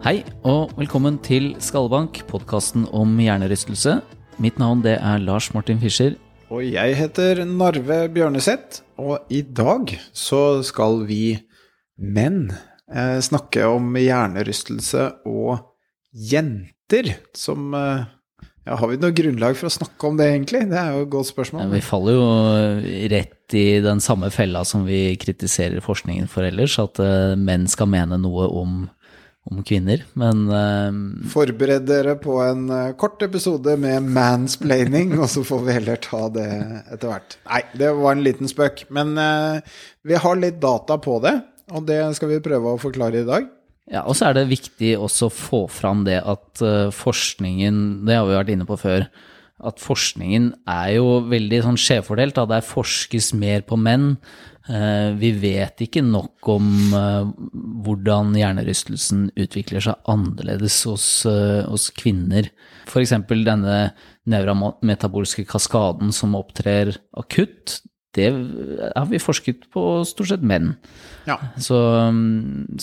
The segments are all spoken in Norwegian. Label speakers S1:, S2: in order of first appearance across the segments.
S1: Hei, og velkommen til Skallebank, podkasten om hjernerystelse. Mitt navn det er Lars Martin Fischer.
S2: Og jeg heter Narve Bjørneseth, og i dag så skal vi menn eh, snakke om hjernerystelse og jenter som eh, ja, Har vi noe grunnlag for å snakke om det, egentlig? Det er jo et godt spørsmål.
S1: Vi faller jo rett i den samme fella som vi kritiserer forskningen for ellers, at eh, menn skal mene noe om om kvinner, men uh,
S2: Forbered dere på en uh, kort episode med mansplaining, og så får vi heller ta det etter hvert. Nei, det var en liten spøk. Men uh, vi har litt data på det, og det skal vi prøve å forklare i dag.
S1: Ja, og så er det viktig også å få fram det at forskningen, det har vi vært inne på før, at forskningen er jo veldig sånn skjevfordelt. Der forskes mer på menn. Eh, vi vet ikke nok om eh, hvordan hjernerystelsen utvikler seg annerledes hos, eh, hos kvinner. F.eks. denne nevrametabolske kaskaden som opptrer akutt. Det har vi forsket på stort sett menn.
S2: Ja.
S1: Så,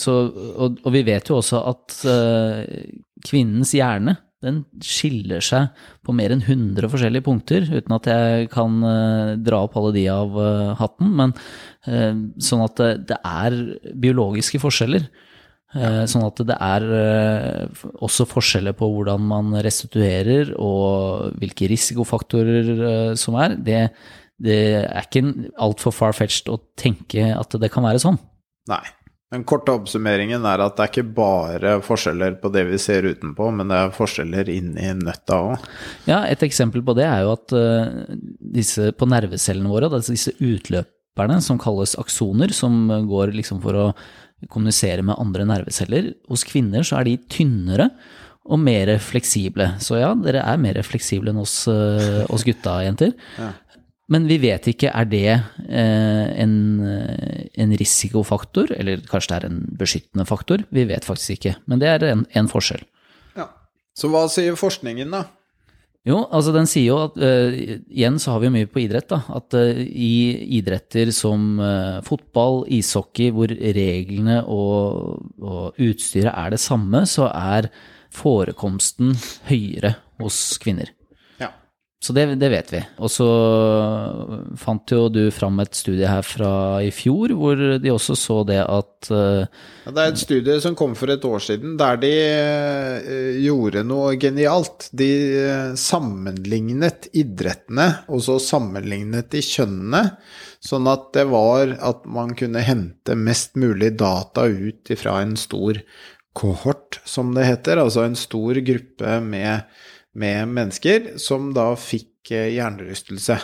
S1: så, og, og, vi vet jo også at kvinnens hjerne den skiller seg på mer enn 100 forskjellige punkter, uten at jeg kan uh, dra opp alle de av uh, hatten. Men uh, sånn at det, det, er biologiske forskjeller. Sånn at det er også forskjeller på hvordan man restituerer og hvilke risikofaktorer som er. Det, det er ikke altfor far-fetched å tenke at det kan være sånn.
S2: Nei. Den korte oppsummeringen er at det er ikke bare forskjeller på det vi ser utenpå, men det er forskjeller inni nøtta òg.
S1: Ja, et eksempel på det er jo at uh, disse på nervecellene våre, altså disse utløperne som kalles aksoner, som går liksom for å kommunisere med andre nerveceller, hos kvinner så er de tynnere og mer fleksible. Så ja, dere er mer fleksible enn oss, uh, oss gutta, jenter. Ja. Men vi vet ikke, er det eh, en, en, risikofaktor, eller kanskje det er en beskyttende faktor? Vi vet faktisk ikke, men det er en, en forskjell.
S2: Ja. Så hva sier forskningen, da?
S1: Jo, altså den sier jo at uh, Igjen så har vi jo mye på idrett, da. At uh, i idretter som uh, fotball, ishockey, hvor reglene og, og, utstyret er det samme, så er forekomsten høyere hos kvinner. Så det, det, vet vi. Og så fant jo du fram et studie her fra i fjor, hvor de også så det at uh,
S2: ja, Det er et studie som kom for et år siden, der de uh, gjorde noe genialt. De uh, sammenlignet idrettene, og så sammenlignet de kjønnene. Sånn at det var at man kunne hente mest mulig data ut ifra en stor kohort, som det heter. Altså en stor gruppe med med mennesker som da fikk eh, hjernerystelse.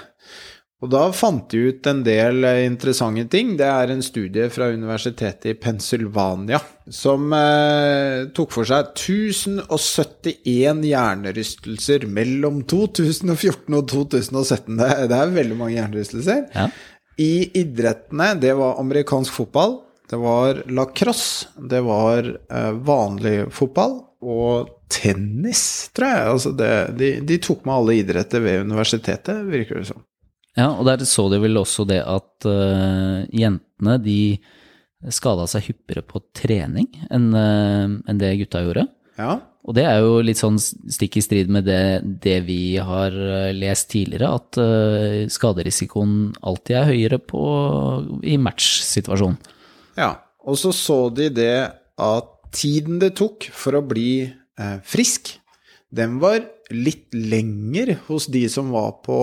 S2: Og da fant de ut en del eh, interessante ting. Det er en studie fra universitetet i Pennsylvania som eh, tok for seg 1071 hjernerystelser mellom 2014 og 2017. Det det er veldig mange hjernerystelser. Ja. I idrettene, det var amerikansk fotball, det var lacrosse, det var eh, vanlig fotball og tennis, tror jeg. Altså det, de, de, tok med alle idretter ved universitetet, virker det som.
S1: Ja, og der så de vel også det at uh, jentene de skada seg hyppigere på trening enn uh, en det gutta gjorde.
S2: Ja.
S1: Og det er jo litt sånn stikk i strid med det, det vi har eh, lest tidligere, at uh, skaderisikoen alltid er høyere på, i matchsituasjonen.
S2: Ja, og så så de det at tiden det tok for å bli frisk, den var litt lenger hos de som var på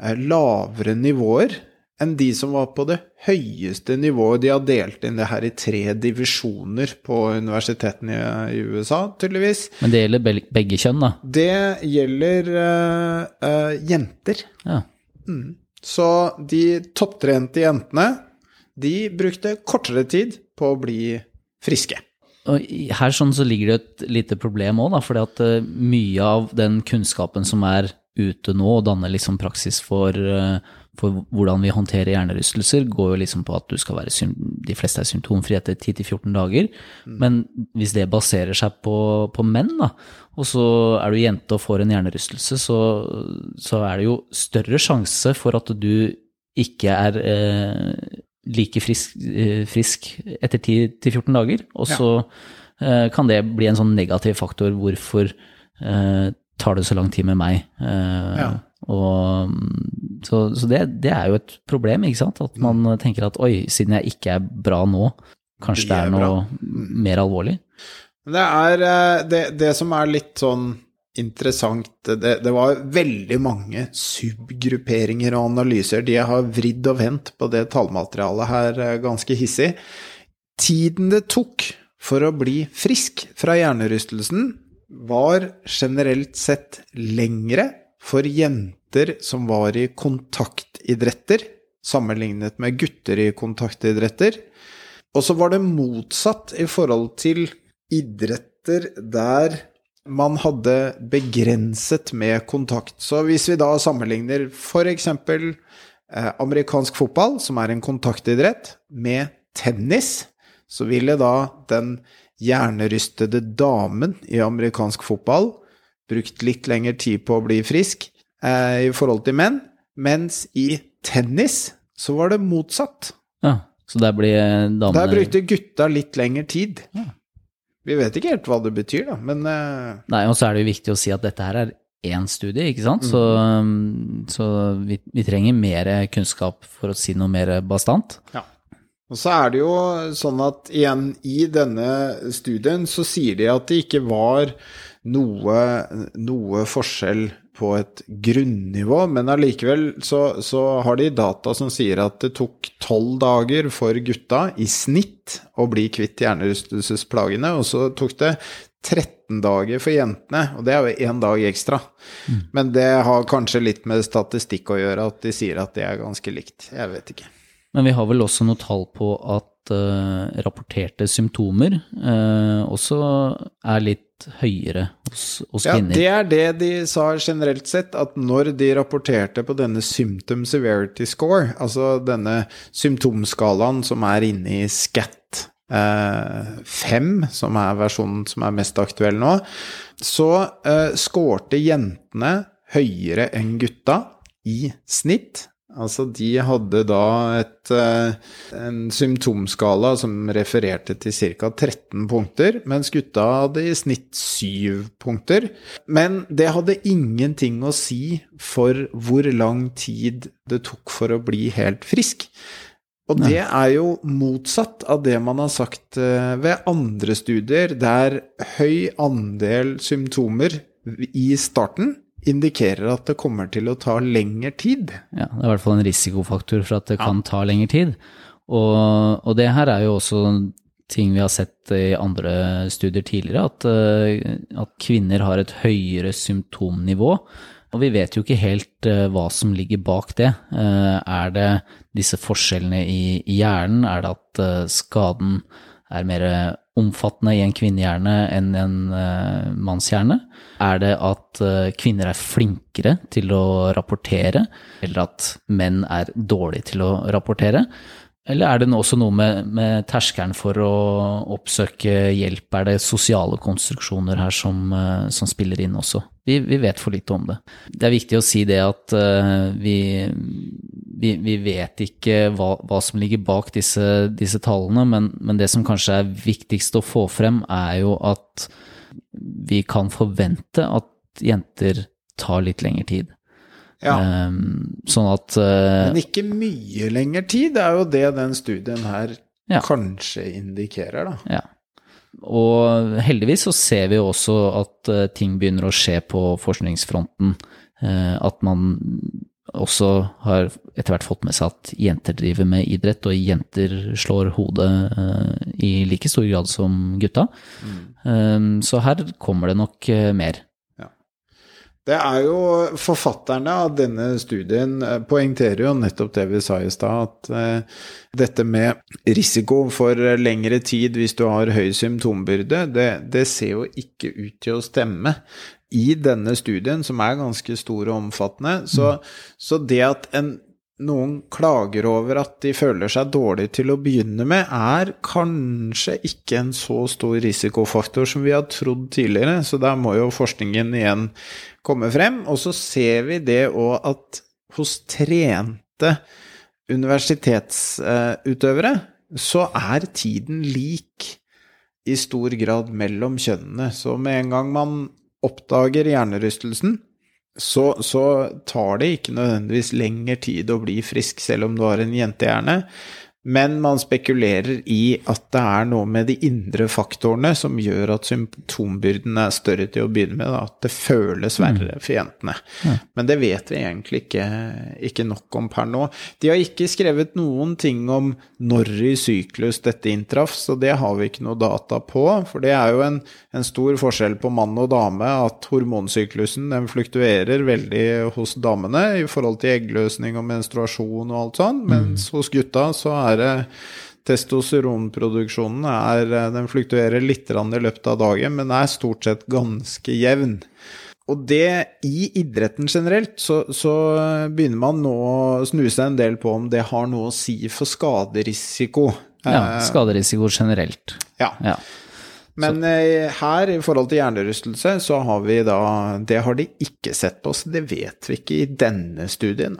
S2: eh, lavere nivåer, enn de som var på det høyeste nivået. De har delt inn det her i tre divisjoner på universitetene i, USA, tydeligvis.
S1: Men det gjelder begge kjønn, da?
S2: Det gjelder uh, jenter.
S1: Ja.
S2: Mm. Så de topptrente jentene, de brukte kortere tid på å bli friske.
S1: Og her sånn så ligger det et lite problem òg, for uh, mye av den kunnskapen som er ute nå og danner liksom praksis for, uh, for hvordan vi håndterer hjernerystelser, går jo liksom på at du skal være de fleste er symptomfrie etter 10-14 dager. Mm. Men hvis det baserer seg på, på, menn, da, og så er du jente og får en hjernerystelse, så, så er det jo større sjanse for at du ikke er eh, like frisk, eh, frisk etter 10-14 dager. Og så ja. kan det bli en sånn negativ faktor. Hvorfor eh, tar det så lang tid med meg? Ja. Og, så, så det, det, er jo et problem, ikke sant? At man mm. tenker at oi, siden jeg ikke er bra nå, kanskje det er, det er noe mm. mer alvorlig.
S2: Det er det, det som er litt sånn interessant det, det, var veldig mange subgrupperinger og analyser. De har vridd og vendt på det tallmaterialet her eh, ganske hissig. Tiden det tok for å bli frisk fra hjernerystelsen, var generelt sett lengre for jenter som var i kontaktidretter, sammenlignet med gutter i kontaktidretter. Og så var det motsatt i forhold til idretter der man hadde begrenset med kontakt. Så hvis vi da sammenligner f.eks. Eh, amerikansk fotball, som er en kontaktidrett, med tennis, så ville da den hjernerystede damen i amerikansk fotball brukt litt lengre tid på å bli frisk eh, i forhold til menn, mens i tennis så var det motsatt.
S1: Ja, så der blir damene
S2: Der brukte gutta litt lengre tid. Ja. Vi vet ikke helt hva det betyr, da, men uh...
S1: Nei, og så er det jo viktig å si at dette her er én studie, ikke sant? Mm. Så, um, så vi, vi, trenger mer kunnskap for å si noe mer bastant.
S2: Ja. Og så er det jo sånn at igjen, i denne studien så sier de at det ikke var noe, noe forskjell på et grunnivå, men allikevel så, så, har de data som sier at det tok tolv dager for gutta i snitt å bli kvitt hjernerystelsesplagene, og så tok det 13 dager for jentene, og det er jo én dag ekstra. Mm. Men det har kanskje litt med statistikk å gjøre, at de sier at det er ganske likt. Jeg vet ikke.
S1: Men vi har vel også noe tall på at uh, rapporterte symptomer uh, også er litt høyere hos, hos ja, kvinner.
S2: Ja, det er det de sa generelt sett, at når de rapporterte på denne symptom severity score, altså denne symptomskalaen som er inne i SCAT eh, 5, som er versjonen som er mest aktuell nå, så eh, skårte jentene høyere enn gutta i snitt Altså, de hadde da et, eh, en symptomskala som refererte til ca. 13 punkter, mens gutta hadde i snitt 7 punkter. Men det hadde ingenting å si for hvor lang tid det tok for å bli helt frisk. Og det er jo motsatt av det man har sagt eh, ved andre studier, der høy andel symptomer i starten indikerer at det kommer til å ta lengre tid.
S1: Ja, det er i hvert fall en risikofaktor for at det kan ta lengre tid. Og, og, det her er jo også ting vi har sett i andre studier tidligere, at, eh, at kvinner har et høyere symptomnivå. Og vi vet jo ikke helt uh, hva som ligger bak det. Uh, er det disse forskjellene i, hjernen? Er det at skaden er mer omfattende i en kvinnehjerne enn en uh, mannshjerne? Er det at uh, kvinner er flinkere til å rapportere, eller at menn er dårlige til å rapportere? Eller er det også noe med, med, terskelen for å oppsøke hjelp? Er det sosiale konstruksjoner her som, uh, som spiller inn også? Vi, vi, vet for lite om det. Det er viktig å si det at vi, vi, vi, vet ikke hva, hva, som ligger bak disse, disse tallene, men, men, det som kanskje er viktigst å få frem, er jo at vi kan forvente at jenter tar litt lengre tid. Ja. Um, sånn at uh,
S2: Men ikke mye lengre tid, det er jo det den studien her ja. kanskje indikerer, da.
S1: Ja. Og heldigvis så ser vi også at uh, ting begynner å skje på forskningsfronten. Uh, at man også har etter hvert fått med seg at jenter driver med idrett, og jenter slår hodet i like stor grad som gutta. Mm. Um, så her kommer det nok mer.
S2: Det er jo Forfatterne av denne studien eh, poengterer jo nettopp det vi sa i stad, at eh, dette med risiko for lengre tid hvis du har høy symptombyrde, det, det ser jo ikke ut til å stemme i denne studien, som er ganske stor og omfattende. Så, så det at en noen klager over at de føler seg dårlig til å begynne med, er kanskje ikke en så stor risikofaktor som vi har trodd tidligere. Så der må jo forskningen igjen komme frem. Og så ser vi det òg at hos trente universitetsutøvere så er tiden lik i stor grad mellom kjønnene. Så med en gang man oppdager hjernerystelsen, så, så, tar det ikke nødvendigvis lengre tid å bli frisk, selv om du har en jentehjerne. Men man spekulerer i at det er noe med de indre faktorene som gjør at symptombyrden er større til å begynne med, da. at det føles mm. verre for jentene. Ja. Men det vet vi egentlig ikke, ikke, nok om per nå. De har ikke skrevet noen ting om når i syklus dette inntraff, så det har vi ikke noe data på. For det er jo en, en stor forskjell på mann og dame, at hormonsyklusen den fluktuerer veldig hos damene i forhold til eggløsning og menstruasjon og alt sånt, mens mm. hos gutta så er er testosteronproduksjonen er, den fluktuerer litt i løpet av dagen, men er stort sett ganske jevn. Og det i idretten generelt, så, så, begynner man nå å snu seg en del på om det har noe å si for skaderisiko.
S1: Ja, eh, skaderisiko generelt.
S2: Ja. ja. Men eh, her, i forhold til hjernerystelse, så har vi da Det har de ikke sett på, så det vet vi ikke i denne studien.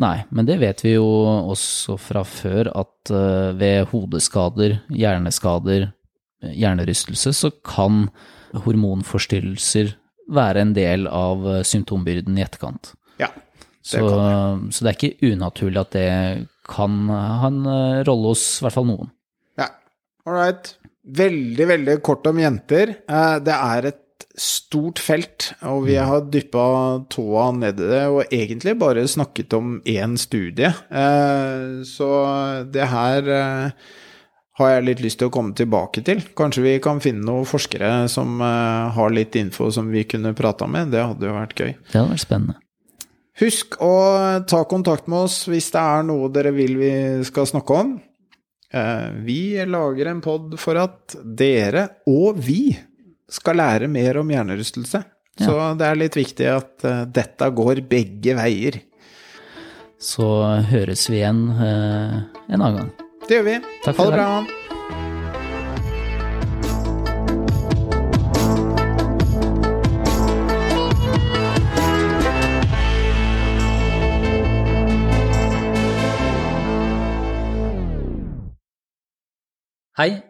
S1: Nei, men det vet vi jo også fra før, at uh, ved hodeskader, hjerneskader, hjernerystelse, så kan hormonforstyrrelser være en del av uh, symptombyrden i etterkant.
S2: Ja,
S1: det så, kan det. så det er ikke unaturlig at det kan ha en uh, rolle hos i hvert fall noen.
S2: Ja, all right. Veldig, veldig kort om jenter. Det er et stort felt, og vi mm. har dyppa tåa ned i det og egentlig bare snakket om én studie. Eh, så det her eh, har jeg litt lyst til å komme tilbake til. Kanskje vi kan finne noen forskere som eh, har litt info som vi kunne prata med. Det hadde jo vært gøy.
S1: Det hadde vært spennende.
S2: Husk å ta kontakt med oss hvis det er noe dere vil vi skal snakke om. Vi lager en pod for at dere og vi skal lære mer om hjernerystelse. Ja. Så det er litt viktig at uh, dette går begge veier.
S1: Så høres vi igjen uh, en annen gang.
S2: Det gjør vi.
S1: Takk for
S2: ha det bra.
S1: Hei.